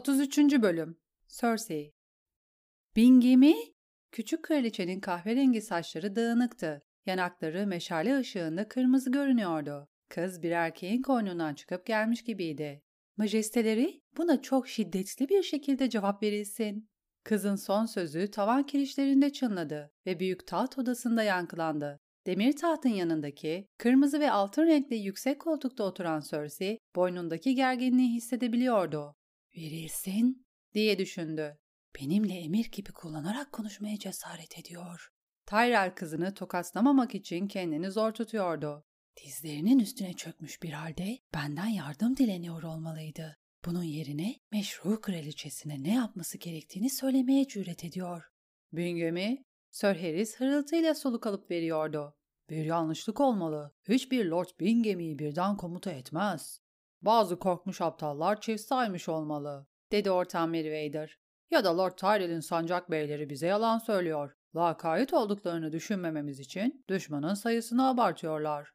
33. Bölüm Cersei Bingemi? Küçük kraliçenin kahverengi saçları dağınıktı. Yanakları meşale ışığında kırmızı görünüyordu. Kız bir erkeğin koynundan çıkıp gelmiş gibiydi. Majesteleri buna çok şiddetli bir şekilde cevap verilsin. Kızın son sözü tavan kirişlerinde çınladı ve büyük taht odasında yankılandı. Demir tahtın yanındaki, kırmızı ve altın renkli yüksek koltukta oturan Cersei, boynundaki gerginliği hissedebiliyordu. Verilsin, diye düşündü. Benimle emir gibi kullanarak konuşmaya cesaret ediyor. Tyrell kızını tokatlamamak için kendini zor tutuyordu. Dizlerinin üstüne çökmüş bir halde benden yardım dileniyor olmalıydı. Bunun yerine meşru kraliçesine ne yapması gerektiğini söylemeye cüret ediyor. Büngemi, Sir Harris hırıltıyla soluk alıp veriyordu. Bir yanlışlık olmalı. Hiçbir Lord Bingham'i birden komuta etmez. Bazı korkmuş aptallar çift saymış olmalı, dedi ortam Meriwether. Ya da Lord Tyrell'in sancak beyleri bize yalan söylüyor. Lakayt olduklarını düşünmememiz için düşmanın sayısını abartıyorlar.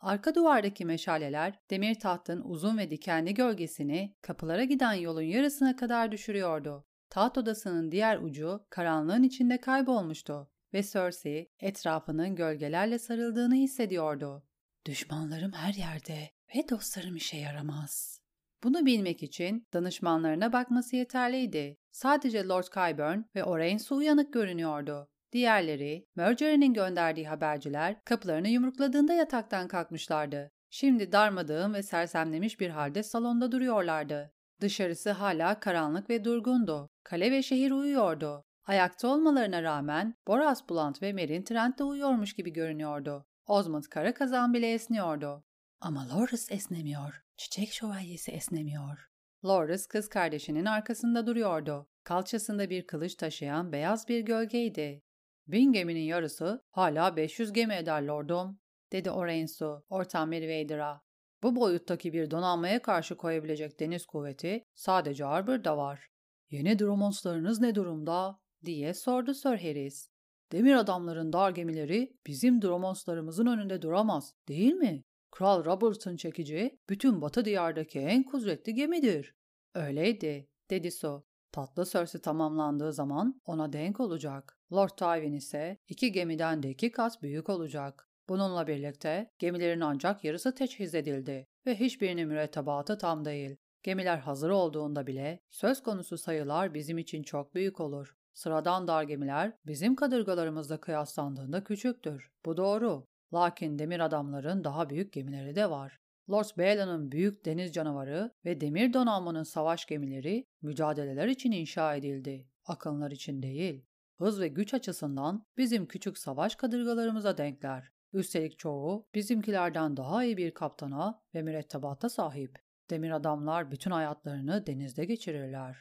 Arka duvardaki meşaleler demir tahtın uzun ve dikenli gölgesini kapılara giden yolun yarısına kadar düşürüyordu. Taht odasının diğer ucu karanlığın içinde kaybolmuştu ve Cersei etrafının gölgelerle sarıldığını hissediyordu. Düşmanlarım her yerde ve dostlarım işe yaramaz. Bunu bilmek için danışmanlarına bakması yeterliydi. Sadece Lord Kyburn ve Orange uyanık görünüyordu. Diğerleri, Marjorie'nin gönderdiği haberciler kapılarını yumrukladığında yataktan kalkmışlardı. Şimdi darmadağın ve sersemlemiş bir halde salonda duruyorlardı. Dışarısı hala karanlık ve durgundu. Kale ve şehir uyuyordu. Ayakta olmalarına rağmen Boras Blunt ve Merin Trent de uyuyormuş gibi görünüyordu. Osmond kara kazan bile esniyordu. Ama Loras esnemiyor. Çiçek şövalyesi esnemiyor. Loras kız kardeşinin arkasında duruyordu. Kalçasında bir kılıç taşıyan beyaz bir gölgeydi. Bin geminin yarısı hala 500 gemi eder lordum, dedi Orensu ortam Meriwether'a. Bu boyuttaki bir donanmaya karşı koyabilecek deniz kuvveti sadece Harbor'da var. Yeni Dromonslarınız ne durumda? diye sordu Sir Harris. Demir adamların dar gemileri bizim Dromonslarımızın önünde duramaz, değil mi? Kral Robert'ın çekici bütün batı diyardaki en kudretli gemidir. Öyleydi, dedi Su. Tatlı Cersei tamamlandığı zaman ona denk olacak. Lord Tywin ise iki gemiden de iki kat büyük olacak. Bununla birlikte gemilerin ancak yarısı teçhiz edildi ve hiçbirinin mürettebatı tam değil. Gemiler hazır olduğunda bile söz konusu sayılar bizim için çok büyük olur. Sıradan dar gemiler bizim kadırgalarımızla kıyaslandığında küçüktür. Bu doğru. Lakin demir adamların daha büyük gemileri de var. Lord Baelan'ın büyük deniz canavarı ve demir donanmanın savaş gemileri mücadeleler için inşa edildi. Akınlar için değil. Hız ve güç açısından bizim küçük savaş kadırgalarımıza denkler. Üstelik çoğu bizimkilerden daha iyi bir kaptana ve mürettebata sahip. Demir adamlar bütün hayatlarını denizde geçirirler.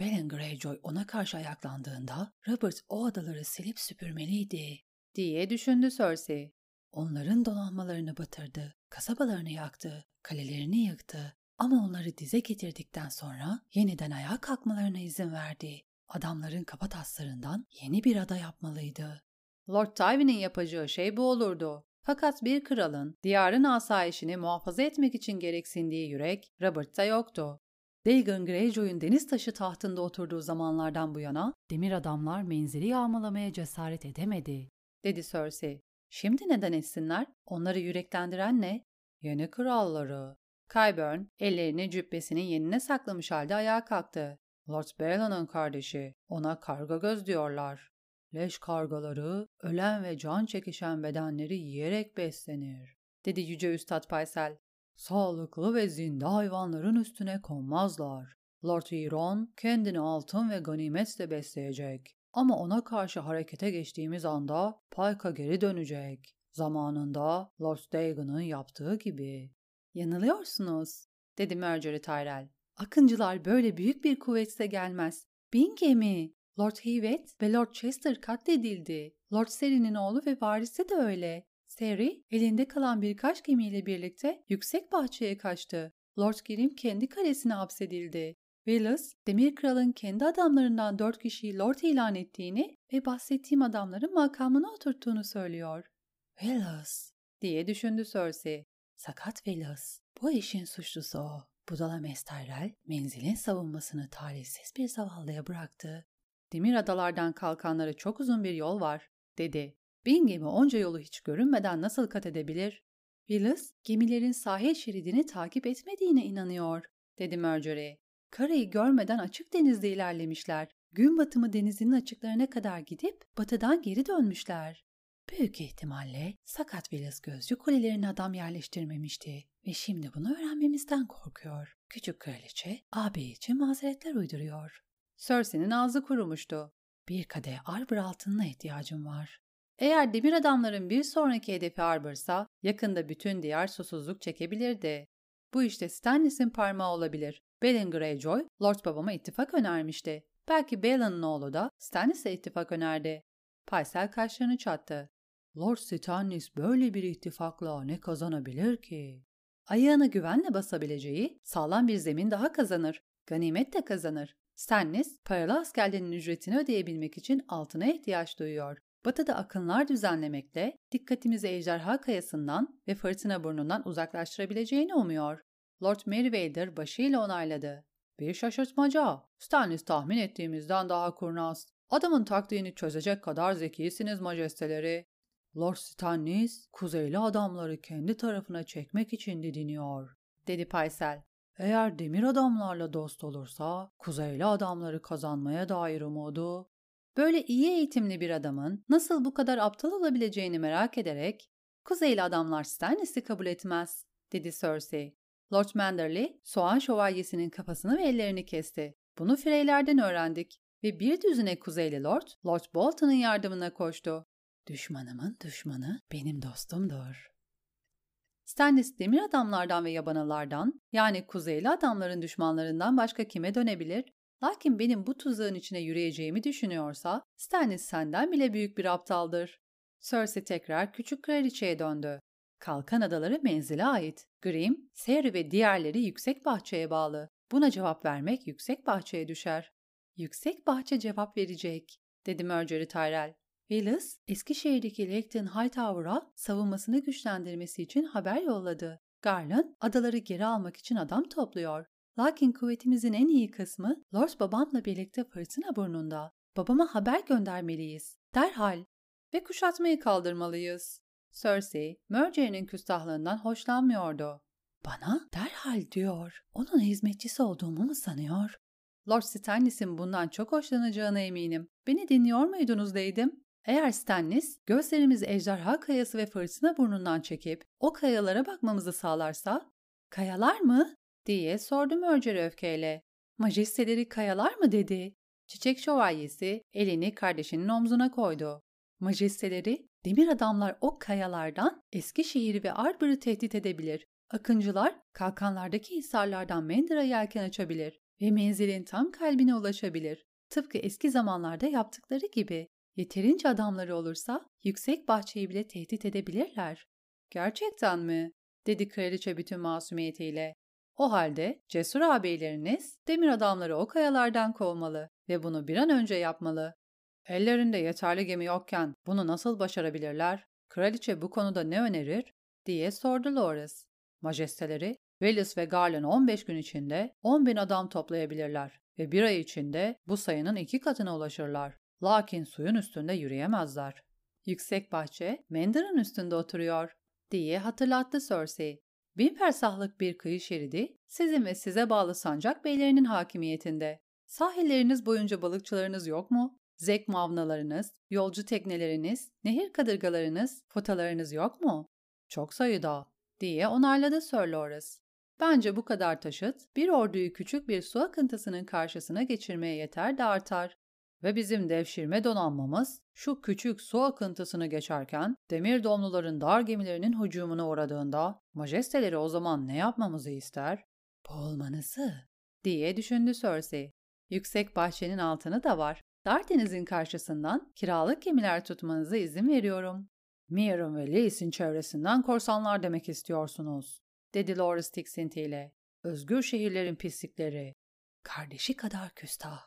Balin Greyjoy ona karşı ayaklandığında Robert o adaları silip süpürmeliydi diye düşündü Cersei. Onların donanmalarını batırdı, kasabalarını yaktı, kalelerini yıktı ama onları dize getirdikten sonra yeniden ayağa kalkmalarına izin verdi. Adamların kaba taslarından yeni bir ada yapmalıydı. Lord Tywin'in yapacağı şey bu olurdu. Fakat bir kralın diyarın asayişini muhafaza etmek için gereksindiği yürek Robert'ta yoktu. Dagon Greyjoy'un deniz taşı tahtında oturduğu zamanlardan bu yana demir adamlar menzili yağmalamaya cesaret edemedi, dedi Cersei. Şimdi neden etsinler? Onları yüreklendiren ne? Yeni kralları. Kyburn ellerini cübbesinin yenine saklamış halde ayağa kalktı. Lord Baelan'ın kardeşi. Ona karga göz diyorlar. Leş kargaları, ölen ve can çekişen bedenleri yiyerek beslenir, dedi Yüce Üstad Paysel. Sağlıklı ve zinde hayvanların üstüne konmazlar. Lord Euron kendini altın ve ganimetle besleyecek. Ama ona karşı harekete geçtiğimiz anda Pike'a geri dönecek. Zamanında Lord Dagon'ın yaptığı gibi. Yanılıyorsunuz, dedi Marjorie Tyrell. Akıncılar böyle büyük bir kuvvetle gelmez. Bin gemi. Lord Hewitt ve Lord Chester katledildi. Lord Serin'in oğlu ve varisi de öyle. Seri elinde kalan birkaç gemiyle birlikte yüksek bahçeye kaçtı. Lord Grim kendi kalesine hapsedildi. Willis, Demir Kral'ın kendi adamlarından dört kişiyi Lord ilan ettiğini ve bahsettiğim adamların makamına oturttuğunu söylüyor. Willis, diye düşündü Cersei. Sakat Willis, bu işin suçlusu o. Budala Mestyrel menzilin savunmasını talihsiz bir zavallıya bıraktı. Demir adalardan kalkanlara çok uzun bir yol var, dedi. Bin gemi onca yolu hiç görünmeden nasıl kat edebilir? Willis, gemilerin sahil şeridini takip etmediğine inanıyor, dedi Marjorie. Karayı görmeden açık denizde ilerlemişler. Gün batımı denizinin açıklarına kadar gidip batıdan geri dönmüşler. Büyük ihtimalle sakat Willis gözcü kulelerine adam yerleştirmemişti ve şimdi bunu öğrenmemizden korkuyor. Küçük kraliçe abi için mazeretler uyduruyor. Cersei'nin ağzı kurumuştu. Bir kadeh arbor altınına ihtiyacım var. Eğer demir adamların bir sonraki hedefi Arbor'sa yakında bütün diğer susuzluk çekebilirdi. Bu işte Stannis'in parmağı olabilir. Balon Greyjoy, Lord babama ittifak önermişti. Belki Balon'un oğlu da Stannis'e ittifak önerdi. Paysel kaşlarını çattı. Lord Stannis böyle bir ittifakla ne kazanabilir ki? Ayağını güvenle basabileceği sağlam bir zemin daha kazanır. Ganimet de kazanır. Stannis, paralı askerlerin ücretini ödeyebilmek için altına ihtiyaç duyuyor. Batıda akınlar düzenlemekle dikkatimizi ejderha kayasından ve fırtına burnundan uzaklaştırabileceğini umuyor. Lord Meriwether başıyla onayladı. Bir şaşırtmaca. Stannis tahmin ettiğimizden daha kurnaz. Adamın taktiğini çözecek kadar zekisiniz majesteleri. Lord Stannis, kuzeyli adamları kendi tarafına çekmek için didiniyor, dedi Paysel. Eğer demir adamlarla dost olursa, kuzeyli adamları kazanmaya dair umudu. Böyle iyi eğitimli bir adamın nasıl bu kadar aptal olabileceğini merak ederek, kuzeyli adamlar Stannis'i kabul etmez, dedi Cersei. Lord Manderley, soğan şövalyesinin kafasını ve ellerini kesti. Bunu Freylerden öğrendik ve bir düzine kuzeyli lord, Lord Bolton'un yardımına koştu. Düşmanımın düşmanı benim dostumdur. Stannis demir adamlardan ve yabanalardan yani kuzeyli adamların düşmanlarından başka kime dönebilir? Lakin benim bu tuzağın içine yürüyeceğimi düşünüyorsa Stannis senden bile büyük bir aptaldır. Cersei tekrar küçük kraliçeye döndü. Kalkan adaları menzile ait. Grim, Seri ve diğerleri yüksek bahçeye bağlı. Buna cevap vermek yüksek bahçeye düşer. Yüksek bahçe cevap verecek, dedi Marjorie Tyrell. Willis, Eskişehir'deki Lacton Hightower'a savunmasını güçlendirmesi için haber yolladı. Garland, adaları geri almak için adam topluyor. Lakin kuvvetimizin en iyi kısmı Lord babamla birlikte fırtına burnunda. Babama haber göndermeliyiz. Derhal. Ve kuşatmayı kaldırmalıyız. Cersei, Marjorie'nin küstahlığından hoşlanmıyordu. Bana derhal diyor. Onun hizmetçisi olduğumu mu sanıyor? Lord Stannis'in bundan çok hoşlanacağına eminim. Beni dinliyor muydunuz deydim? Eğer Stannis gözlerimizi ejderha kayası ve fırtına burnundan çekip o kayalara bakmamızı sağlarsa, kayalar mı? diye sordu Marjorie öfkeyle. Majesteleri kayalar mı dedi. Çiçek şövalyesi elini kardeşinin omzuna koydu. Majesteleri, demir adamlar o kayalardan Eskişehir'i ve Arbor'u tehdit edebilir. Akıncılar kalkanlardaki hisarlardan Mendra yelken açabilir ve menzilin tam kalbine ulaşabilir. Tıpkı eski zamanlarda yaptıkları gibi. Yeterince adamları olursa yüksek bahçeyi bile tehdit edebilirler. Gerçekten mi? dedi kraliçe bütün masumiyetiyle. O halde cesur ağabeyleriniz demir adamları o kayalardan kovmalı ve bunu bir an önce yapmalı. Ellerinde yeterli gemi yokken bunu nasıl başarabilirler? Kraliçe bu konuda ne önerir? diye sordu Loris. Majesteleri, Willis ve Garland 15 gün içinde 10 bin adam toplayabilirler ve bir ay içinde bu sayının iki katına ulaşırlar. Lakin suyun üstünde yürüyemezler. Yüksek bahçe Mender'ın üstünde oturuyor diye hatırlattı Cersei. Bin fersahlık bir kıyı şeridi sizin ve size bağlı sancak beylerinin hakimiyetinde. Sahilleriniz boyunca balıkçılarınız yok mu? Zek mavnalarınız, yolcu tekneleriniz, nehir kadırgalarınız, fotalarınız yok mu? Çok sayıda, diye onarladı Sir Loras. Bence bu kadar taşıt bir orduyu küçük bir su akıntısının karşısına geçirmeye yeter de artar. Ve bizim devşirme donanmamız şu küçük su akıntısını geçerken demir domluların dar gemilerinin hücumuna uğradığında majesteleri o zaman ne yapmamızı ister? Boğulmanızı diye düşündü Cersei. Yüksek bahçenin altını da var. Dar denizin karşısından kiralık gemiler tutmanıza izin veriyorum. Miron ve Leis'in çevresinden korsanlar demek istiyorsunuz, dedi Loris tiksintiyle. Özgür şehirlerin pislikleri. Kardeşi kadar küstah.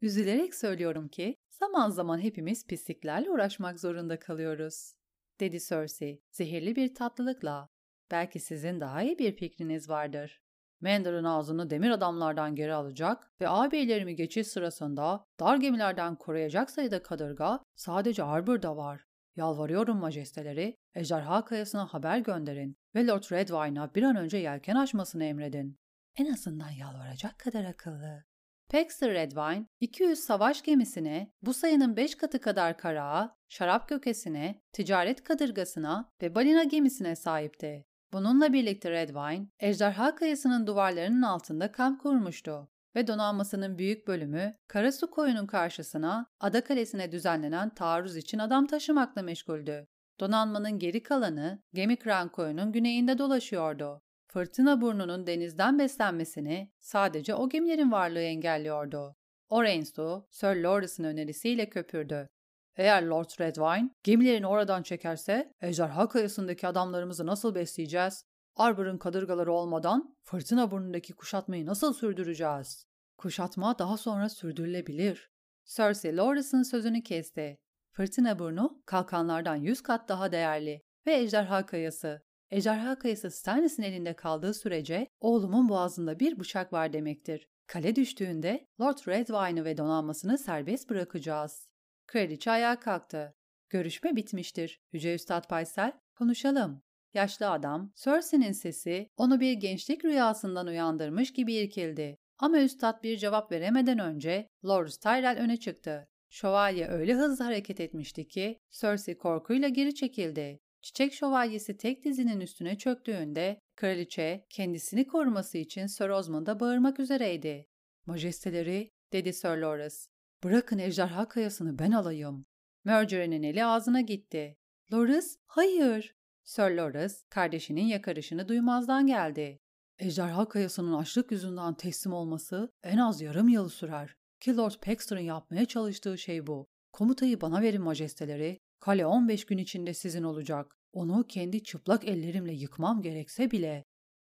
Üzülerek söylüyorum ki zaman zaman hepimiz pisliklerle uğraşmak zorunda kalıyoruz, dedi Cersei zehirli bir tatlılıkla. Belki sizin daha iyi bir fikriniz vardır. Mandar'ın ağzını demir adamlardan geri alacak ve ağabeylerimi geçiş sırasında dar gemilerden koruyacak sayıda kadırga sadece Arbor'da var. Yalvarıyorum majesteleri, ejderha kayasına haber gönderin ve Lord Redwine'a bir an önce yelken açmasını emredin. En azından yalvaracak kadar akıllı. Paxter Redwine, 200 savaş gemisine, bu sayının 5 katı kadar karağa, şarap kökesine, ticaret kadırgasına ve balina gemisine sahipti. Bununla birlikte Redwine, Ejderha Kayası'nın duvarlarının altında kamp kurmuştu ve donanmasının büyük bölümü Karasu koyunun karşısına Ada Kalesi'ne düzenlenen taarruz için adam taşımakla meşguldü. Donanmanın geri kalanı Gemi Kran koyunun güneyinde dolaşıyordu. Fırtına burnunun denizden beslenmesini sadece o gemilerin varlığı engelliyordu. Orensu, Sir Lawrence'ın önerisiyle köpürdü. Eğer Lord Redwine gemilerini oradan çekerse ejderha kayasındaki adamlarımızı nasıl besleyeceğiz? Arbor'un kadırgaları olmadan fırtına burnundaki kuşatmayı nasıl sürdüreceğiz? Kuşatma daha sonra sürdürülebilir. Cersei Lores'ın sözünü kesti. Fırtına burnu kalkanlardan yüz kat daha değerli ve ejderha kayası. Ejderha kayası Stannis'in elinde kaldığı sürece oğlumun boğazında bir bıçak var demektir. Kale düştüğünde Lord Redwine'ı ve donanmasını serbest bırakacağız. Kraliçe ayağa kalktı. Görüşme bitmiştir. Yüce Üstad Paysel, konuşalım. Yaşlı adam, Cersei'nin sesi onu bir gençlik rüyasından uyandırmış gibi irkildi. Ama Üstad bir cevap veremeden önce Lord Tyrell öne çıktı. Şövalye öyle hızlı hareket etmişti ki Cersei korkuyla geri çekildi. Çiçek şövalyesi tek dizinin üstüne çöktüğünde kraliçe kendisini koruması için Sir Osmond'a bağırmak üzereydi. Majesteleri, dedi Sir Loras, bırakın ejderha kayasını ben alayım. Marjorie'nin eli ağzına gitti. Loras, hayır. Sir Loras, kardeşinin yakarışını duymazdan geldi. Ejderha kayasının açlık yüzünden teslim olması en az yarım yıl sürer. Ki Lord Paxter'ın yapmaya çalıştığı şey bu. Komutayı bana verin majesteleri. Kale 15 gün içinde sizin olacak. Onu kendi çıplak ellerimle yıkmam gerekse bile.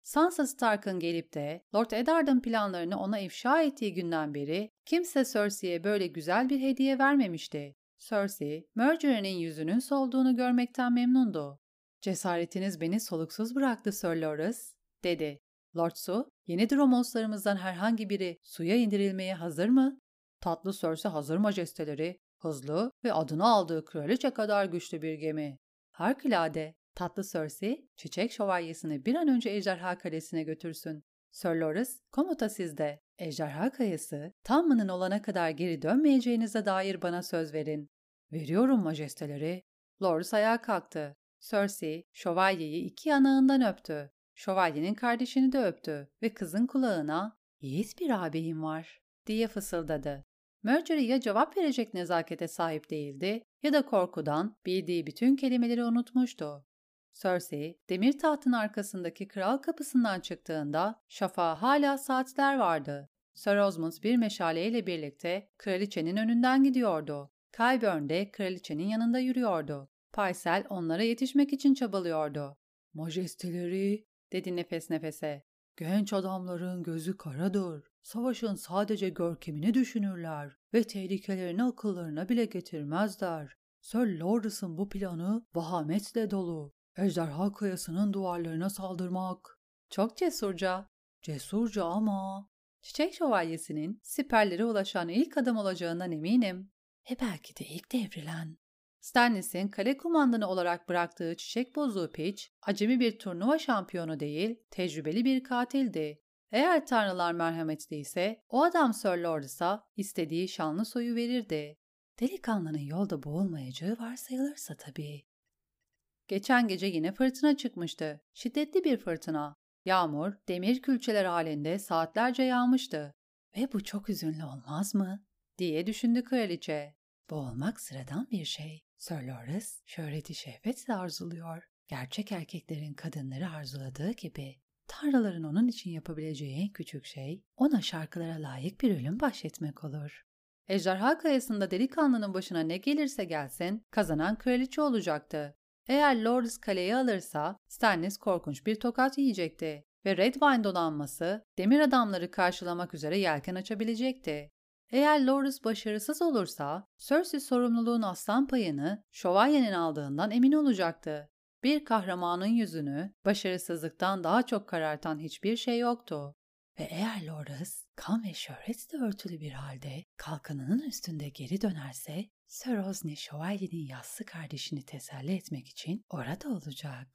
Sansa Stark'ın gelip de Lord Eddard'ın planlarını ona ifşa ettiği günden beri kimse Cersei'ye böyle güzel bir hediye vermemişti. Cersei, Marjorie'nin yüzünün solduğunu görmekten memnundu. Cesaretiniz beni soluksuz bıraktı Sir Loras, dedi. Lord Su, yeni Dromoslarımızdan herhangi biri suya indirilmeye hazır mı? Tatlı Cersei hazır majesteleri, hızlı ve adını aldığı kraliçe kadar güçlü bir gemi. Harikulade, tatlı Cersei, çiçek şövalyesini bir an önce Ejderha Kalesi'ne götürsün. Sir Loras, komuta sizde. Ejderha Kayası, Tamman'ın olana kadar geri dönmeyeceğinize dair bana söz verin. Veriyorum majesteleri. Loras ayağa kalktı. Cersei, şövalyeyi iki yanağından öptü. Şövalyenin kardeşini de öptü ve kızın kulağına ''Yiğit bir ağabeyim var.'' diye fısıldadı. Marjorie ya cevap verecek nezakete sahip değildi ya da korkudan bildiği bütün kelimeleri unutmuştu. Cersei, demir tahtın arkasındaki kral kapısından çıktığında şafağa hala saatler vardı. Sir Osmond bir meşaleyle birlikte kraliçenin önünden gidiyordu. Qyburn de kraliçenin yanında yürüyordu. Paysel onlara yetişmek için çabalıyordu. Majesteleri, dedi nefes nefese. Genç adamların gözü karadır. Savaşın sadece görkemini düşünürler ve tehlikelerini akıllarına bile getirmezler. Sir Lawrence'ın bu planı vahametle dolu. Ejderha kayasının duvarlarına saldırmak. Çok cesurca. Cesurca ama. Çiçek şövalyesinin siperlere ulaşan ilk adam olacağından eminim. E belki de ilk devrilen. Stannis'in kale kumandanı olarak bıraktığı çiçek bozuğu Peach, acemi bir turnuva şampiyonu değil, tecrübeli bir katildi. Eğer tanrılar merhametliyse, o adam Sir Lordis'a istediği şanlı soyu verirdi. Delikanlının yolda boğulmayacağı varsayılırsa tabii. Geçen gece yine fırtına çıkmıştı. Şiddetli bir fırtına. Yağmur, demir külçeler halinde saatlerce yağmıştı. Ve bu çok üzünlü olmaz mı? diye düşündü kraliçe. Bu olmak sıradan bir şey. Sir Loras, şöhreti şehvetle arzuluyor. Gerçek erkeklerin kadınları arzuladığı gibi. Tanrıların onun için yapabileceği en küçük şey, ona şarkılara layık bir ölüm bahşetmek olur. Ejderha Kayası'nda delikanlının başına ne gelirse gelsin, kazanan kraliçe olacaktı. Eğer Loras kaleyi alırsa, Stannis korkunç bir tokat yiyecekti ve Redwine donanması demir adamları karşılamak üzere yelken açabilecekti. Eğer Loras başarısız olursa, Cersei sorumluluğun aslan payını şövalyenin aldığından emin olacaktı. Bir kahramanın yüzünü başarısızlıktan daha çok karartan hiçbir şey yoktu. ve eğer Loras kan ve şöhretle örtülü bir halde kalkanının üstünde geri dönerse Sir Osney şövalyenin yassı kardeşini teselli etmek için orada olacak.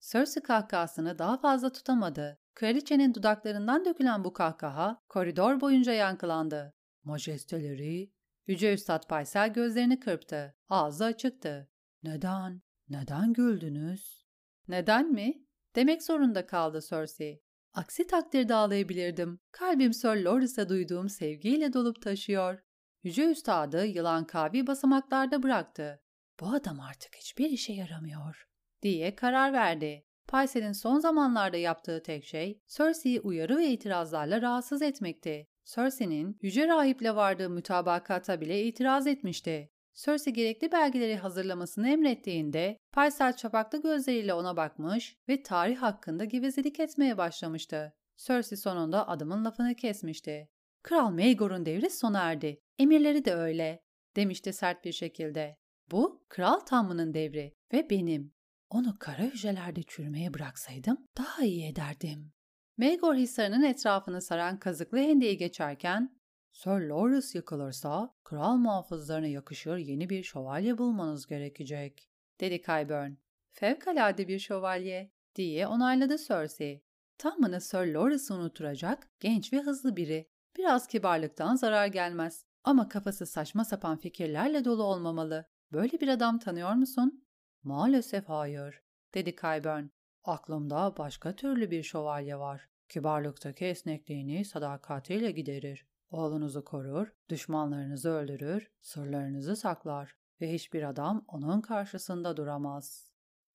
Cersei kahkahasını daha fazla tutamadı. Kraliçenin dudaklarından dökülen bu kahkaha koridor boyunca yankılandı. Majesteleri, Yüce Üstad Paysel gözlerini kırptı. Ağzı açıktı. Neden? Neden güldünüz? Neden mi? Demek zorunda kaldı Cersei. Aksi takdirde ağlayabilirdim. Kalbim Sir Loris'e duyduğum sevgiyle dolup taşıyor. Yüce Üstad'ı yılan kavi basamaklarda bıraktı. Bu adam artık hiçbir işe yaramıyor diye karar verdi. Paysel'in son zamanlarda yaptığı tek şey Cersei'yi uyarı ve itirazlarla rahatsız etmekti. Cersei'nin yüce rahiple vardığı mütabakata bile itiraz etmişti. Cersei gerekli belgeleri hazırlamasını emrettiğinde Paysel çapaklı gözleriyle ona bakmış ve tarih hakkında gevezelik etmeye başlamıştı. Cersei sonunda adamın lafını kesmişti. Kral Maegor'un devri sona erdi. Emirleri de öyle, demişti sert bir şekilde. Bu kral tamının devri ve benim. Onu kara hücrelerde çürümeye bıraksaydım daha iyi ederdim. Maegor Hisarı'nın etrafını saran kazıklı hendeyi geçerken Sir Loras yıkılırsa kral muhafızlarına yakışır yeni bir şövalye bulmanız gerekecek, dedi Kyburn. Fevkalade bir şövalye, diye onayladı Cersei. Tamını Sir Loras'ı unutturacak genç ve hızlı biri. Biraz kibarlıktan zarar gelmez. Ama kafası saçma sapan fikirlerle dolu olmamalı. Böyle bir adam tanıyor musun? Maalesef hayır, dedi Kyburn. Aklımda başka türlü bir şövalye var. Kibarlıktaki esnekliğini sadakatiyle giderir. Oğlunuzu korur, düşmanlarınızı öldürür, sırlarınızı saklar ve hiçbir adam onun karşısında duramaz.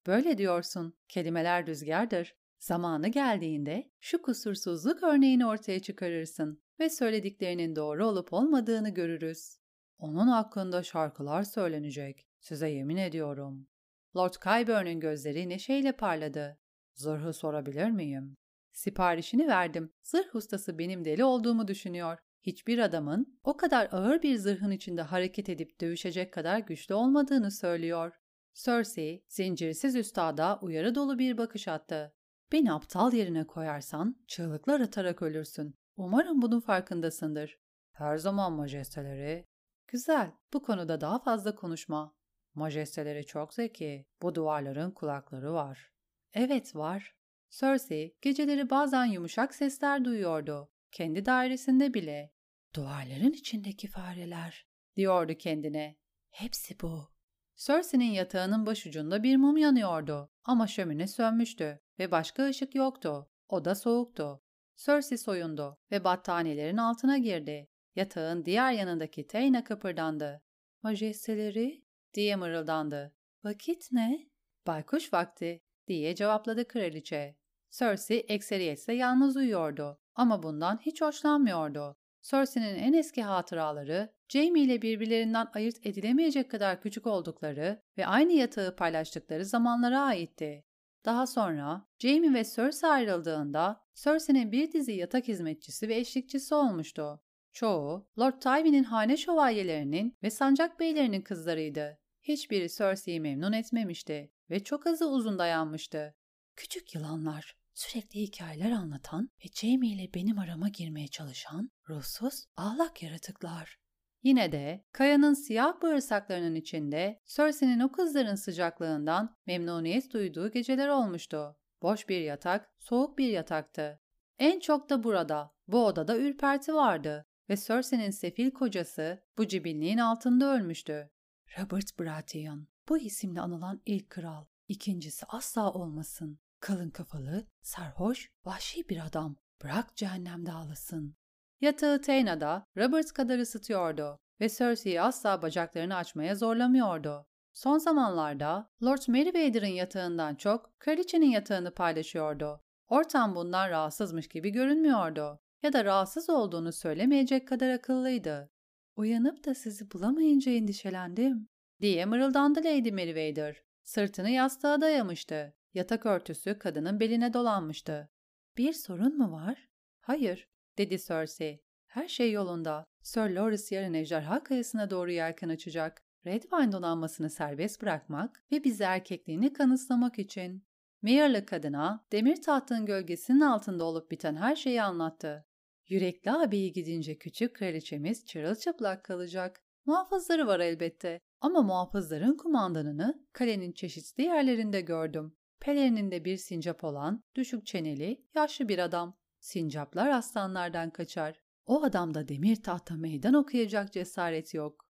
Böyle diyorsun, kelimeler rüzgardır. Zamanı geldiğinde şu kusursuzluk örneğini ortaya çıkarırsın ve söylediklerinin doğru olup olmadığını görürüz. Onun hakkında şarkılar söylenecek, size yemin ediyorum. Lord Kyburn'un gözleri neşeyle parladı. Zırhı sorabilir miyim? Siparişini verdim. Zırh ustası benim deli olduğumu düşünüyor. Hiçbir adamın o kadar ağır bir zırhın içinde hareket edip dövüşecek kadar güçlü olmadığını söylüyor. Cersei, zincirsiz üstada uyarı dolu bir bakış attı. Beni aptal yerine koyarsan çığlıklar atarak ölürsün. Umarım bunun farkındasındır. Her zaman majesteleri. Güzel, bu konuda daha fazla konuşma. Majesteleri çok zeki. Bu duvarların kulakları var. Evet var. Cersei geceleri bazen yumuşak sesler duyuyordu. Kendi dairesinde bile. Duvarların içindeki fareler, diyordu kendine. Hepsi bu. Cersei'nin yatağının başucunda bir mum yanıyordu ama şömine sönmüştü ve başka ışık yoktu. Oda soğuktu. Cersei soyundu ve battaniyelerin altına girdi. Yatağın diğer yanındaki Teyna kıpırdandı. Majesteleri diye mırıldandı. Vakit ne? Baykuş vakti diye cevapladı kraliçe. Cersei ekseriyetle yalnız uyuyordu ama bundan hiç hoşlanmıyordu. Cersei'nin en eski hatıraları, Jaime ile birbirlerinden ayırt edilemeyecek kadar küçük oldukları ve aynı yatağı paylaştıkları zamanlara aitti. Daha sonra Jaime ve Cersei ayrıldığında Cersei'nin bir dizi yatak hizmetçisi ve eşlikçisi olmuştu. Çoğu Lord Tywin'in hane şövalyelerinin ve sancak beylerinin kızlarıydı. Hiçbiri Cersei'yi memnun etmemişti ve çok azı uzun dayanmıştı. Küçük yılanlar, sürekli hikayeler anlatan ve Jamie ile benim arama girmeye çalışan ruhsuz, ağlak yaratıklar. Yine de kayanın siyah bağırsaklarının içinde Cersei'nin o kızların sıcaklığından memnuniyet duyduğu geceler olmuştu. Boş bir yatak, soğuk bir yataktı. En çok da burada, bu odada ürperti vardı ve Cersei'nin sefil kocası bu cibinliğin altında ölmüştü. Robert Baratheon, bu isimle anılan ilk kral, ikincisi asla olmasın. Kalın kafalı, sarhoş, vahşi bir adam. Bırak cehennemde ağlasın. Yatağı Tayna'da Robert kadar ısıtıyordu ve Cersei'yi asla bacaklarını açmaya zorlamıyordu. Son zamanlarda Lord Meriwether'ın yatağından çok kraliçenin yatağını paylaşıyordu. Ortam bundan rahatsızmış gibi görünmüyordu ya da rahatsız olduğunu söylemeyecek kadar akıllıydı. Uyanıp da sizi bulamayınca endişelendim, diye mırıldandı Lady Meriwether. Sırtını yastığa dayamıştı. Yatak örtüsü kadının beline dolanmıştı. Bir sorun mu var? Hayır, dedi Cersei. Her şey yolunda. Sir Loris yarın ejderha kayasına doğru yelken açacak. Redwine donanmasını serbest bırakmak ve bizi erkekliğini kanıtlamak için. Mayor'lı kadına demir tahtın gölgesinin altında olup biten her şeyi anlattı. Yürekli abiyi gidince küçük kraliçemiz çırılçıplak kalacak. Muhafızları var elbette ama muhafızların kumandanını kalenin çeşitli yerlerinde gördüm. Pelerininde bir sincap olan, düşük çeneli, yaşlı bir adam. Sincaplar aslanlardan kaçar. O adamda demir tahta meydan okuyacak cesaret yok.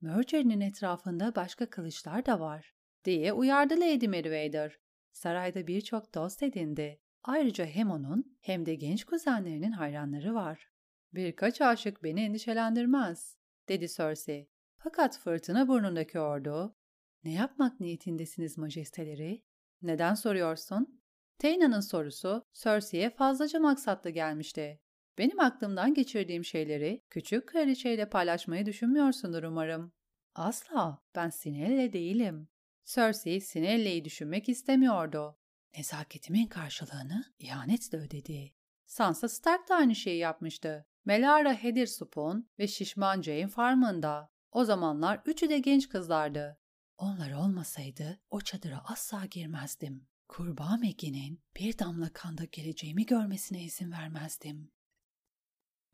Mercer'in etrafında başka kılıçlar da var, diye uyardı Lady Meriwether. Sarayda birçok dost edindi. Ayrıca hem onun hem de genç kuzenlerinin hayranları var. Birkaç aşık beni endişelendirmez, dedi Cersei. Fakat fırtına burnundaki ordu, ne yapmak niyetindesiniz majesteleri? Neden soruyorsun? Teyna'nın sorusu Cersei'ye fazlaca maksatlı gelmişti. Benim aklımdan geçirdiğim şeyleri küçük kraliçeyle paylaşmayı düşünmüyorsundur umarım. Asla, ben Sinelle değilim. Cersei Sinelle'yi düşünmek istemiyordu. Nezaketimin karşılığını ihanetle ödedi. Sansa Stark da aynı şeyi yapmıştı. Melara Heddersup'un ve şişman Jane Farman'da. O zamanlar üçü de genç kızlardı. Onlar olmasaydı o çadıra asla girmezdim. Kurbağa Megi'nin bir damla kanda geleceğimi görmesine izin vermezdim.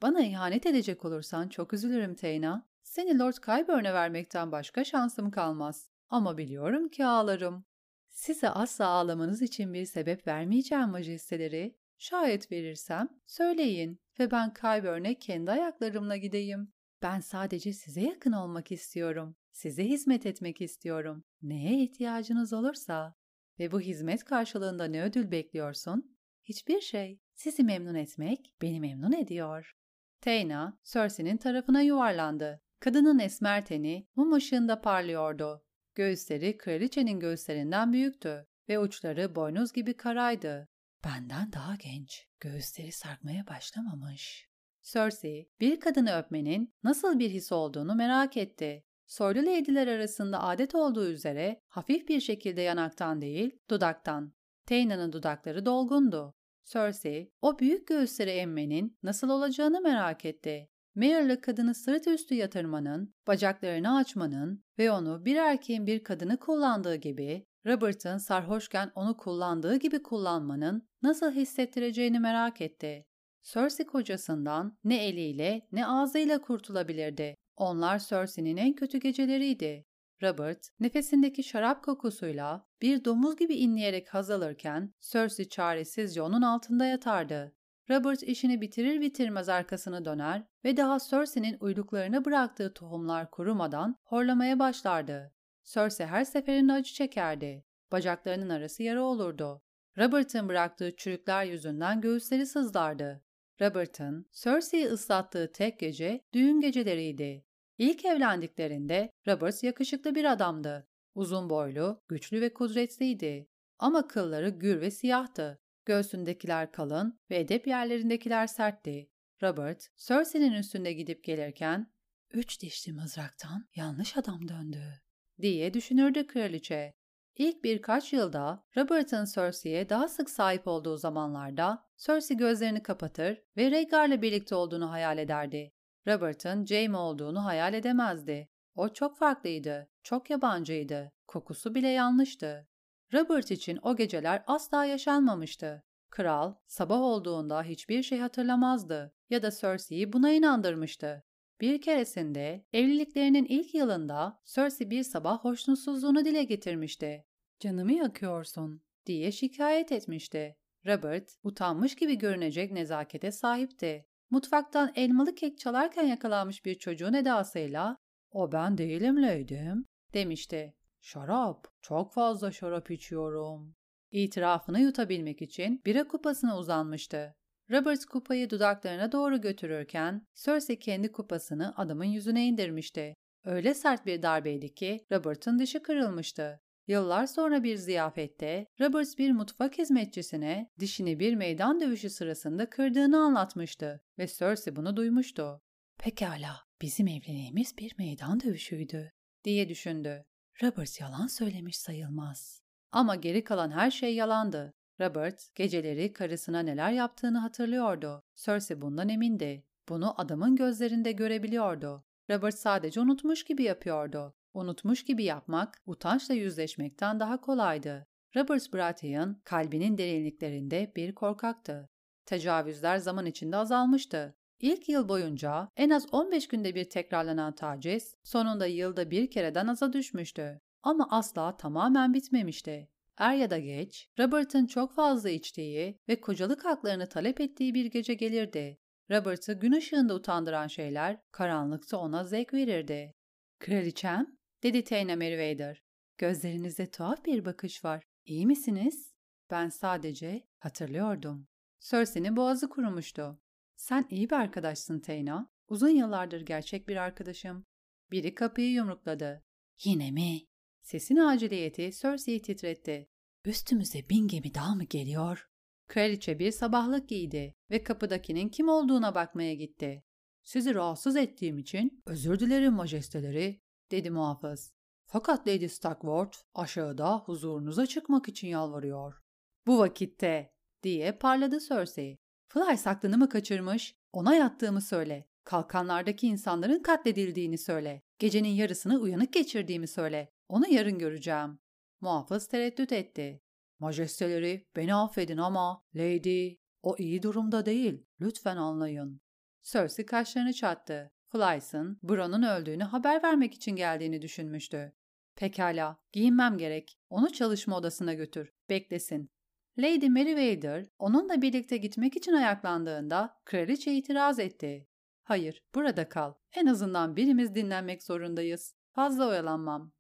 Bana ihanet edecek olursan çok üzülürüm Teyna. Seni Lord Qyburn'e vermekten başka şansım kalmaz. Ama biliyorum ki ağlarım. Size asla ağlamanız için bir sebep vermeyeceğim majesteleri. Şayet verirsem söyleyin ve ben Qyburn'e kendi ayaklarımla gideyim. Ben sadece size yakın olmak istiyorum. Size hizmet etmek istiyorum. Neye ihtiyacınız olursa. Ve bu hizmet karşılığında ne ödül bekliyorsun? Hiçbir şey. Sizi memnun etmek beni memnun ediyor. Teyna, Cersei'nin tarafına yuvarlandı. Kadının esmer teni mum ışığında parlıyordu. Göğüsleri kraliçenin göğüslerinden büyüktü ve uçları boynuz gibi karaydı. Benden daha genç, göğüsleri sarkmaya başlamamış. Cersei, bir kadını öpmenin nasıl bir his olduğunu merak etti. Soylu leydiler arasında adet olduğu üzere hafif bir şekilde yanaktan değil, dudaktan. Teyna'nın dudakları dolgundu. Cersei, o büyük göğüsleri emmenin nasıl olacağını merak etti. Mayor'la kadını sırt üstü yatırmanın, bacaklarını açmanın ve onu bir erkeğin bir kadını kullandığı gibi, Robert'ın sarhoşken onu kullandığı gibi kullanmanın nasıl hissettireceğini merak etti. Cersei kocasından ne eliyle ne ağzıyla kurtulabilirdi. Onlar Cersei'nin en kötü geceleriydi. Robert, nefesindeki şarap kokusuyla bir domuz gibi inleyerek haz alırken Cersei çaresizce onun altında yatardı. Robert işini bitirir bitirmez arkasını döner ve daha Cersei'nin uyluklarına bıraktığı tohumlar kurumadan horlamaya başlardı. Cersei her seferinde acı çekerdi. Bacaklarının arası yara olurdu. Robert'ın bıraktığı çürükler yüzünden göğüsleri sızlardı. Robert'ın Cersei'yi ıslattığı tek gece düğün geceleriydi. İlk evlendiklerinde Robert yakışıklı bir adamdı. Uzun boylu, güçlü ve kudretliydi. Ama kılları gür ve siyahtı. Göğsündekiler kalın ve edep yerlerindekiler sertti. Robert, Cersei'nin üstünde gidip gelirken, ''Üç dişli mızraktan yanlış adam döndü.'' diye düşünürdü kraliçe. İlk birkaç yılda Robert'ın Cersei'ye daha sık sahip olduğu zamanlarda Cersei gözlerini kapatır ve Rhaegar'la birlikte olduğunu hayal ederdi. Robert'ın Jaime olduğunu hayal edemezdi. O çok farklıydı, çok yabancıydı, kokusu bile yanlıştı. Robert için o geceler asla yaşanmamıştı. Kral, sabah olduğunda hiçbir şey hatırlamazdı ya da Cersei'yi buna inandırmıştı. Bir keresinde evliliklerinin ilk yılında Cersei bir sabah hoşnutsuzluğunu dile getirmişti. ''Canımı yakıyorsun.'' diye şikayet etmişti. Robert, utanmış gibi görünecek nezakete sahipti. Mutfaktan elmalı kek çalarken yakalanmış bir çocuğun edasıyla ''O ben değilim leydim.'' demişti. ''Şarap, çok fazla şarap içiyorum.'' İtirafını yutabilmek için bira kupasına uzanmıştı. Robert kupayı dudaklarına doğru götürürken Cersei kendi kupasını adamın yüzüne indirmişti. Öyle sert bir darbeydi ki Robert'ın dişi kırılmıştı. Yıllar sonra bir ziyafette Robert bir mutfak hizmetçisine dişini bir meydan dövüşü sırasında kırdığını anlatmıştı ve Cersei bunu duymuştu. Pekala, bizim evliliğimiz bir meydan dövüşüydü diye düşündü. Robert yalan söylemiş sayılmaz. Ama geri kalan her şey yalandı. Robert geceleri karısına neler yaptığını hatırlıyordu. Cersei bundan emindi. Bunu adamın gözlerinde görebiliyordu. Robert sadece unutmuş gibi yapıyordu. Unutmuş gibi yapmak, utançla yüzleşmekten daha kolaydı. Robert Baratheon kalbinin derinliklerinde bir korkaktı. Tecavüzler zaman içinde azalmıştı. İlk yıl boyunca en az 15 günde bir tekrarlanan taciz, sonunda yılda bir kereden aza düşmüştü. Ama asla tamamen bitmemişti. Er ya da geç, Robert'ın çok fazla içtiği ve kocalık haklarını talep ettiği bir gece gelirdi. Robert'ı gün ışığında utandıran şeyler karanlıkta ona zevk verirdi. Kraliçem, dedi Teyna Meriwether. Gözlerinizde tuhaf bir bakış var. İyi misiniz? Ben sadece hatırlıyordum. Cersei'nin boğazı kurumuştu. Sen iyi bir arkadaşsın Teyna. Uzun yıllardır gerçek bir arkadaşım. Biri kapıyı yumrukladı. Yine mi? Sesin aciliyeti Cersei'yi titretti. Üstümüze bin gemi daha mı geliyor? Kraliçe bir sabahlık giydi ve kapıdakinin kim olduğuna bakmaya gitti. Sizi rahatsız ettiğim için özür dilerim majesteleri, dedi muhafız. Fakat Lady Stockworth aşağıda huzurunuza çıkmak için yalvarıyor. Bu vakitte, diye parladı Cersei. Fly aklını mı kaçırmış? Ona yattığımı söyle. Kalkanlardaki insanların katledildiğini söyle. Gecenin yarısını uyanık geçirdiğimi söyle. Onu yarın göreceğim. Muhafız tereddüt etti. Majesteleri beni affedin ama Lady o iyi durumda değil. Lütfen anlayın. Cersei kaşlarını çattı. Flys'ın Bron'un öldüğünü haber vermek için geldiğini düşünmüştü. Pekala, giyinmem gerek. Onu çalışma odasına götür. Beklesin. Lady Meriwether onunla birlikte gitmek için ayaklandığında kraliçe itiraz etti. Hayır, burada kal. En azından birimiz dinlenmek zorundayız. Fazla oyalanmam.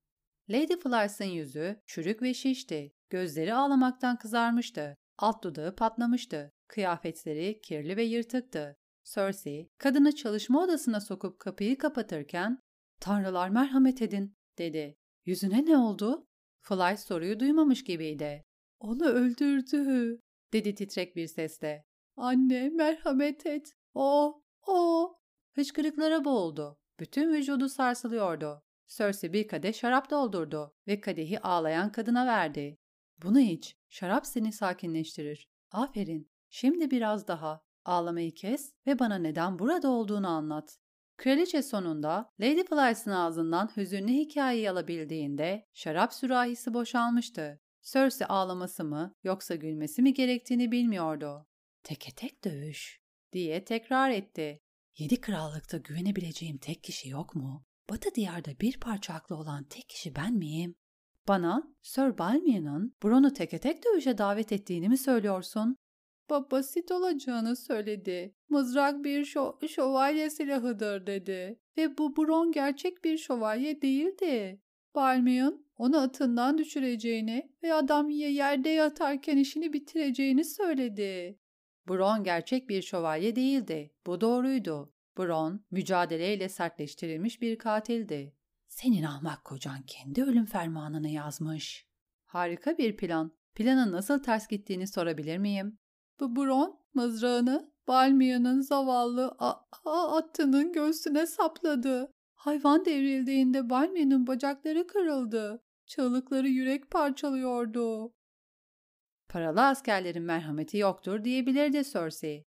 Lady Flys'ın yüzü çürük ve şişti. Gözleri ağlamaktan kızarmıştı. Alt dudağı patlamıştı. Kıyafetleri kirli ve yırtıktı. Cersei, kadını çalışma odasına sokup kapıyı kapatırken ''Tanrılar merhamet edin'' dedi. ''Yüzüne ne oldu?'' Fly soruyu duymamış gibiydi. ''Onu öldürdü'' dedi titrek bir sesle. ''Anne merhamet et. O, o!'' Hıçkırıklara boğuldu. Bütün vücudu sarsılıyordu. Cersei bir kadeh şarap doldurdu ve kadehi ağlayan kadına verdi. Bunu iç, şarap seni sakinleştirir. Aferin, şimdi biraz daha. Ağlamayı kes ve bana neden burada olduğunu anlat. Kraliçe sonunda Lady Flys'ın ağzından hüzünlü hikayeyi alabildiğinde şarap sürahisi boşalmıştı. Cersei ağlaması mı yoksa gülmesi mi gerektiğini bilmiyordu. Teke tek dövüş diye tekrar etti. Yedi krallıkta güvenebileceğim tek kişi yok mu? Batı diyarda bir parça aklı olan tek kişi ben miyim? Bana Sir Balmia'nın Bron'u teke tek dövüşe davet ettiğini mi söylüyorsun? Ba basit olacağını söyledi. Mızrak bir şo şövalye silahıdır dedi. Ve bu Bron gerçek bir şövalye değildi. Balmion onu atından düşüreceğini ve adam yerde yatarken işini bitireceğini söyledi. Bron gerçek bir şövalye değildi. Bu doğruydu. Bron, mücadeleyle sertleştirilmiş bir katildi. Senin ahmak kocan kendi ölüm fermanını yazmış. Harika bir plan. Planın nasıl ters gittiğini sorabilir miyim? Bu Bron, mızrağını Balmia'nın zavallı atının göğsüne sapladı. Hayvan devrildiğinde Balmia'nın bacakları kırıldı. Çığlıkları yürek parçalıyordu. Paralı askerlerin merhameti yoktur diyebilirdi Cersei.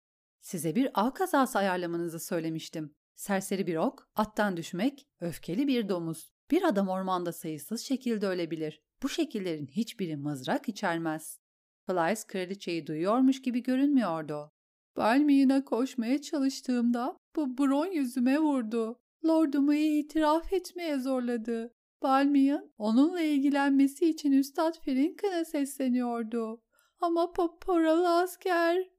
Size bir av kazası ayarlamanızı söylemiştim. Serseri bir ok, attan düşmek, öfkeli bir domuz. Bir adam ormanda sayısız şekilde ölebilir. Bu şekillerin hiçbiri mızrak içermez. Flies kraliçeyi duyuyormuş gibi görünmüyordu. Balmiğine koşmaya çalıştığımda bu Bron yüzüme vurdu. Lordumu itiraf etmeye zorladı. Balmian onunla ilgilenmesi için Üstad Frinkin'e sesleniyordu. Ama paralı asker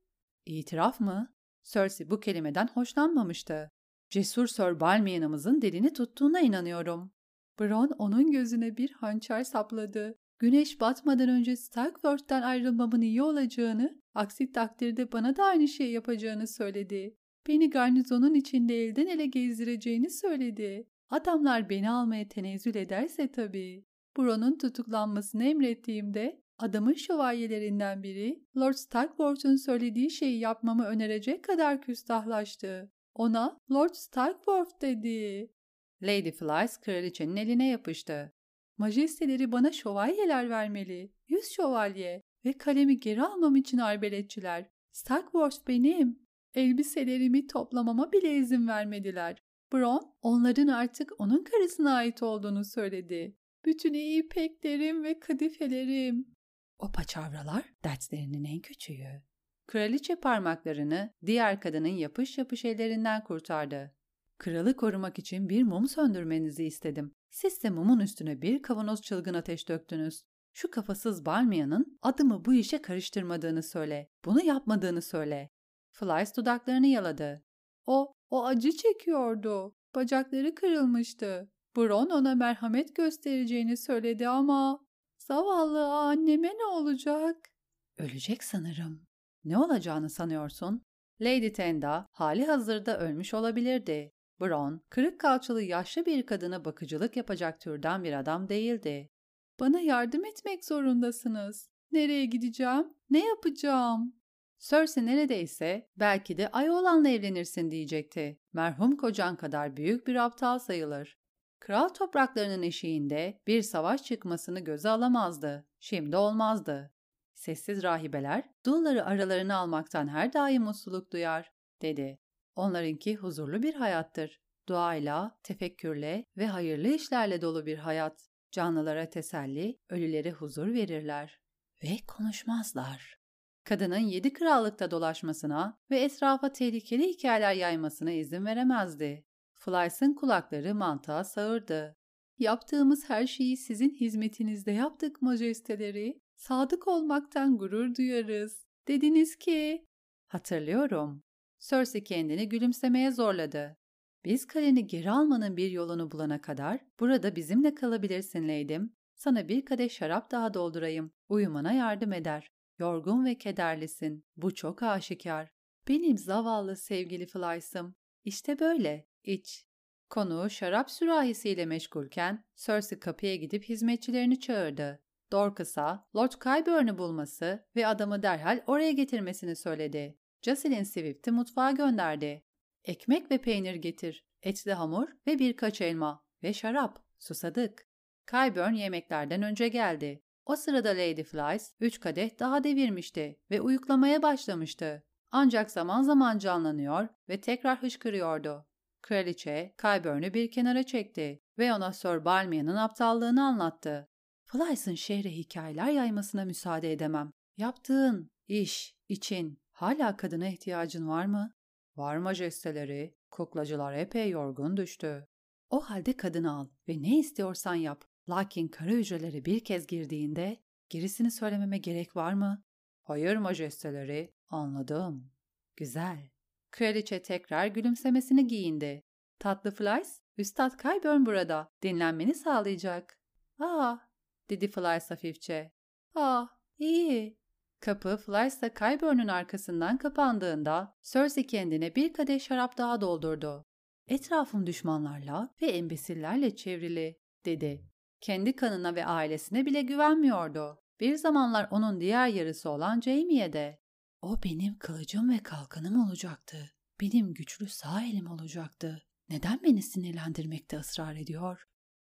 İtiraf mı? Cersei bu kelimeden hoşlanmamıştı. Cesur Sir Balmian'ımızın dilini tuttuğuna inanıyorum. Bron onun gözüne bir hançer sapladı. Güneş batmadan önce Starkworth'tan ayrılmamın iyi olacağını, aksi takdirde bana da aynı şeyi yapacağını söyledi. Beni garnizonun içinde elden ele gezdireceğini söyledi. Adamlar beni almaya tenezzül ederse tabii. Bron'un tutuklanmasını emrettiğimde adamın şövalyelerinden biri Lord Starkworth'un söylediği şeyi yapmamı önerecek kadar küstahlaştı. Ona Lord Starkworth dedi. Lady Flys kraliçenin eline yapıştı. Majesteleri bana şövalyeler vermeli. Yüz şövalye ve kalemi geri almam için arbeletçiler. Starkworth benim. Elbiselerimi toplamama bile izin vermediler. Bron onların artık onun karısına ait olduğunu söyledi. Bütün iyi ipeklerim ve kadifelerim. O paçavralar dertlerinin en küçüğü. Kraliçe parmaklarını diğer kadının yapış yapış ellerinden kurtardı. Kralı korumak için bir mum söndürmenizi istedim. Siz de mumun üstüne bir kavanoz çılgın ateş döktünüz. Şu kafasız Balmia'nın adımı bu işe karıştırmadığını söyle. Bunu yapmadığını söyle. Flies dudaklarını yaladı. O, o acı çekiyordu. Bacakları kırılmıştı. Bron ona merhamet göstereceğini söyledi ama zavallı anneme ne olacak? Ölecek sanırım. Ne olacağını sanıyorsun? Lady Tenda hali hazırda ölmüş olabilirdi. Bron, kırık kalçalı yaşlı bir kadına bakıcılık yapacak türden bir adam değildi. Bana yardım etmek zorundasınız. Nereye gideceğim? Ne yapacağım? Cersei neredeyse belki de Ayolan'la evlenirsin diyecekti. Merhum kocan kadar büyük bir aptal sayılır. Kral topraklarının eşiğinde bir savaş çıkmasını göze alamazdı. Şimdi olmazdı. Sessiz rahibeler, dulları aralarına almaktan her daim mutluluk duyar, dedi. Onlarınki huzurlu bir hayattır. Duayla, tefekkürle ve hayırlı işlerle dolu bir hayat. Canlılara teselli, ölülere huzur verirler. Ve konuşmazlar. Kadının yedi krallıkta dolaşmasına ve etrafa tehlikeli hikayeler yaymasına izin veremezdi. Flys'ın kulakları mantığa sağırdı. Yaptığımız her şeyi sizin hizmetinizde yaptık majesteleri. Sadık olmaktan gurur duyarız. Dediniz ki... Hatırlıyorum. Cersei kendini gülümsemeye zorladı. Biz kaleni geri almanın bir yolunu bulana kadar burada bizimle kalabilirsin Leydim. Sana bir kadeh şarap daha doldurayım. Uyumana yardım eder. Yorgun ve kederlisin. Bu çok aşikar. Benim zavallı sevgili Flys'ım. İşte böyle. İç. Konu şarap sürahisiyle meşgulken Cersei kapıya gidip hizmetçilerini çağırdı. Dorcas'a Lord Qyburn'u bulması ve adamı derhal oraya getirmesini söyledi. Jocelyn Swift'i mutfağa gönderdi. Ekmek ve peynir getir, etli hamur ve birkaç elma ve şarap. Susadık. Qyburn yemeklerden önce geldi. O sırada Lady Flies üç kadeh daha devirmişti ve uyuklamaya başlamıştı. Ancak zaman zaman canlanıyor ve tekrar hışkırıyordu. Kraliçe, Qyburn'u bir kenara çekti ve ona Sir Balmia'nın aptallığını anlattı. Flys'ın şehre hikayeler yaymasına müsaade edemem. Yaptığın iş için hala kadına ihtiyacın var mı? Var majesteleri, kuklacılar epey yorgun düştü. O halde kadını al ve ne istiyorsan yap. Lakin kara hücreleri bir kez girdiğinde gerisini söylememe gerek var mı? Hayır majesteleri, anladım. Güzel. Kraliçe tekrar gülümsemesini giyindi. Tatlı Flies, Üstad Kayburn burada. Dinlenmeni sağlayacak. Aa, dedi Flies hafifçe. Aa, iyi. Kapı Flies'la Kyburn'un arkasından kapandığında Cersei kendine bir kadeh şarap daha doldurdu. Etrafım düşmanlarla ve embesillerle çevrili, dedi. Kendi kanına ve ailesine bile güvenmiyordu. Bir zamanlar onun diğer yarısı olan Jaime'ye de. O benim kılıcım ve kalkanım olacaktı. Benim güçlü sağ elim olacaktı. Neden beni sinirlendirmekte ısrar ediyor?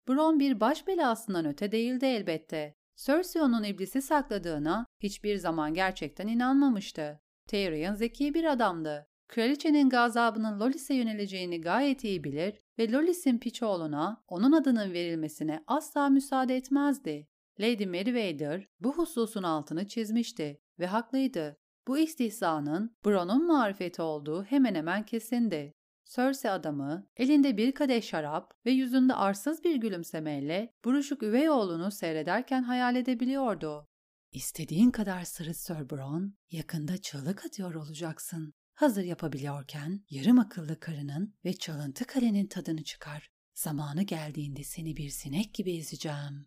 Bron bir baş belasından öte değildi elbette. Cersei onun iblisi sakladığına hiçbir zaman gerçekten inanmamıştı. Tyrion zeki bir adamdı. Kraliçenin gazabının Lolis'e yöneleceğini gayet iyi bilir ve Lolis'in Piçoğlu'na onun adının verilmesine asla müsaade etmezdi. Lady Meriwether bu hususun altını çizmişti ve haklıydı. Bu istihzanın Bron'un marifeti olduğu hemen hemen kesindi. Cersei adamı elinde bir kadeh şarap ve yüzünde arsız bir gülümsemeyle buruşuk üvey oğlunu seyrederken hayal edebiliyordu. İstediğin kadar sırıt Sir Bronn, yakında çığlık atıyor olacaksın. Hazır yapabiliyorken yarım akıllı karının ve çalıntı kalenin tadını çıkar. Zamanı geldiğinde seni bir sinek gibi ezeceğim.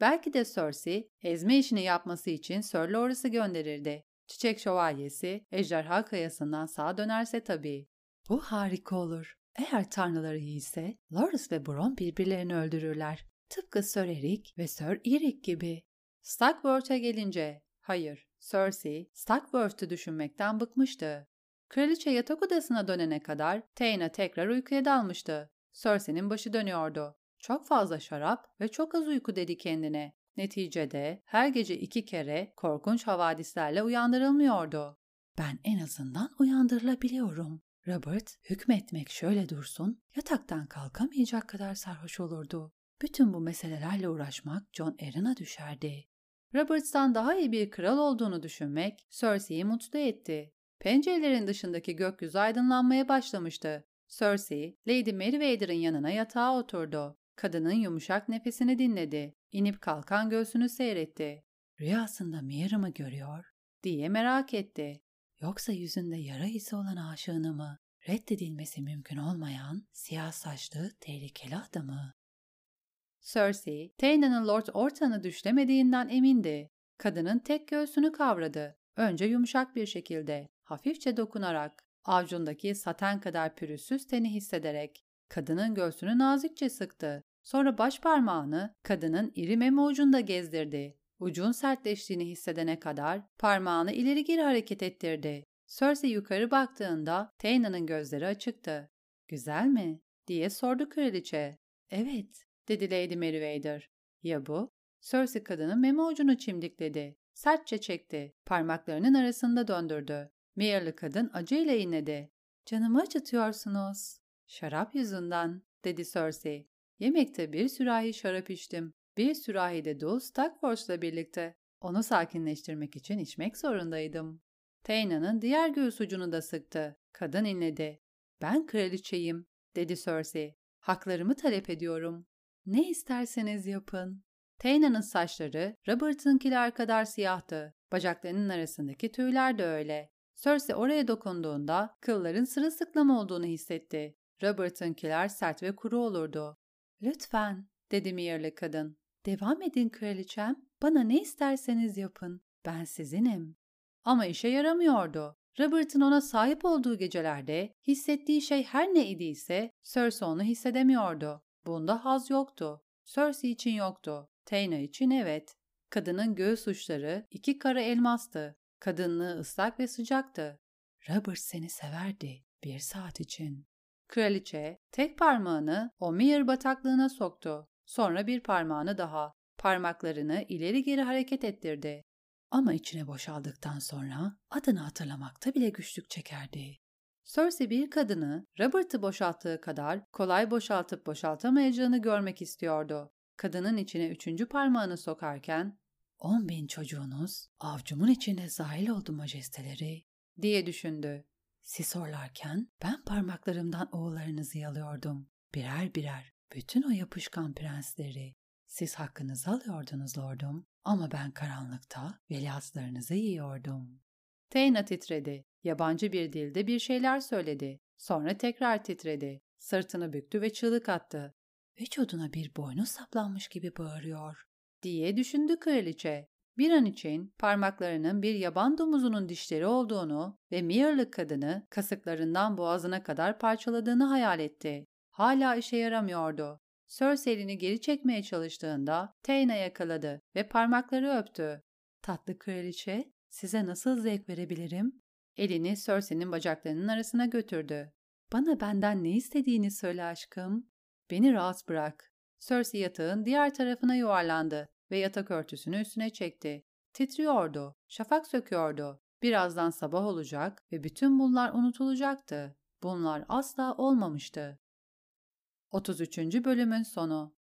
Belki de Cersei, ezme işini yapması için Sir Loras'ı gönderirdi. Çiçek şövalyesi, ejderha kayasından sağa dönerse tabii. Bu harika olur. Eğer tanrıları iyiyse Loras ve Bron birbirlerini öldürürler. Tıpkı Sir Eric ve Sir Eric gibi. Starkworth'a gelince, hayır, Cersei, Starkworth'u düşünmekten bıkmıştı. Kraliçe yatak odasına dönene kadar Tayna tekrar uykuya dalmıştı. Cersei'nin başı dönüyordu. Çok fazla şarap ve çok az uyku dedi kendine. Neticede her gece iki kere korkunç havadislerle uyandırılmıyordu. Ben en azından uyandırılabiliyorum. Robert, hükmetmek şöyle dursun, yataktan kalkamayacak kadar sarhoş olurdu. Bütün bu meselelerle uğraşmak John Aaron'a düşerdi. Robert'tan daha iyi bir kral olduğunu düşünmek Cersei'yi mutlu etti. Pencerelerin dışındaki gökyüzü aydınlanmaya başlamıştı. Cersei, Lady Meriwether'ın yanına yatağa oturdu. Kadının yumuşak nefesini dinledi. İnip kalkan göğsünü seyretti. Rüyasında Mira'mı mı görüyor? diye merak etti. Yoksa yüzünde yara izi olan aşığını mı? Reddedilmesi mümkün olmayan siyah saçlı tehlikeli adamı. Cersei, Tayna'nın Lord Orton'u düşlemediğinden emindi. Kadının tek göğsünü kavradı. Önce yumuşak bir şekilde, hafifçe dokunarak, avcundaki saten kadar pürüzsüz teni hissederek, kadının göğsünü nazikçe sıktı. Sonra baş parmağını kadının iri meme ucunda gezdirdi. Ucun sertleştiğini hissedene kadar parmağını ileri geri hareket ettirdi. Cersei yukarı baktığında Tayna'nın gözleri açıktı. Güzel mi? diye sordu kraliçe. Evet, dedi Lady Meriwether. Ya bu? Cersei kadının meme ucunu çimdikledi. Sertçe çekti. Parmaklarının arasında döndürdü. Mearlı kadın acıyla inledi. Canımı acıtıyorsunuz. Şarap yüzünden, dedi Cersei. Yemekte bir sürahi şarap içtim. Bir sürahi de dolu Stockforce'la birlikte. Onu sakinleştirmek için içmek zorundaydım. Tayna'nın diğer göğüs ucunu da sıktı. Kadın inledi. Ben kraliçeyim, dedi Cersei. Haklarımı talep ediyorum. Ne isterseniz yapın. Tayna'nın saçları Robert'ınkiler kadar siyahtı. Bacaklarının arasındaki tüyler de öyle. Cersei oraya dokunduğunda kılların sırılsıklam olduğunu hissetti. Robert'ınkiler sert ve kuru olurdu. Lütfen, dedi Mear'lı kadın. Devam edin kraliçem. Bana ne isterseniz yapın. Ben sizinim. Ama işe yaramıyordu. Robert'ın ona sahip olduğu gecelerde hissettiği şey her ne idiyse Cersei onu hissedemiyordu. Bunda haz yoktu. Cersei için yoktu. Teyna için evet. Kadının göğüs uçları iki kara elmastı. Kadınlığı ıslak ve sıcaktı. Robert seni severdi bir saat için. Kraliçe tek parmağını o Mir bataklığına soktu. Sonra bir parmağını daha. Parmaklarını ileri geri hareket ettirdi. Ama içine boşaldıktan sonra adını hatırlamakta bile güçlük çekerdi. Cersei bir kadını Robert'ı boşalttığı kadar kolay boşaltıp boşaltamayacağını görmek istiyordu. Kadının içine üçüncü parmağını sokarken ''On bin çocuğunuz avcumun içine zahil oldu majesteleri'' diye düşündü. Siz horlarken ben parmaklarımdan oğullarınızı yalıyordum. Birer birer bütün o yapışkan prensleri. Siz hakkınızı alıyordunuz lordum ama ben karanlıkta veliahtlarınızı yiyordum. Teyna titredi. Yabancı bir dilde bir şeyler söyledi. Sonra tekrar titredi. Sırtını büktü ve çığlık attı. Vücuduna bir boynuz saplanmış gibi bağırıyor. Diye düşündü kraliçe. Bir an için parmaklarının bir yaban domuzunun dişleri olduğunu ve Mear'lı kadını kasıklarından boğazına kadar parçaladığını hayal etti. Hala işe yaramıyordu. Cersei elini geri çekmeye çalıştığında Teyna yakaladı ve parmakları öptü. Tatlı kraliçe, size nasıl zevk verebilirim? Elini Cersei'nin bacaklarının arasına götürdü. Bana benden ne istediğini söyle aşkım. Beni rahat bırak. Cersei yatağın diğer tarafına yuvarlandı ve yatak örtüsünü üstüne çekti. Titriyordu, şafak söküyordu. Birazdan sabah olacak ve bütün bunlar unutulacaktı. Bunlar asla olmamıştı. 33. bölümün sonu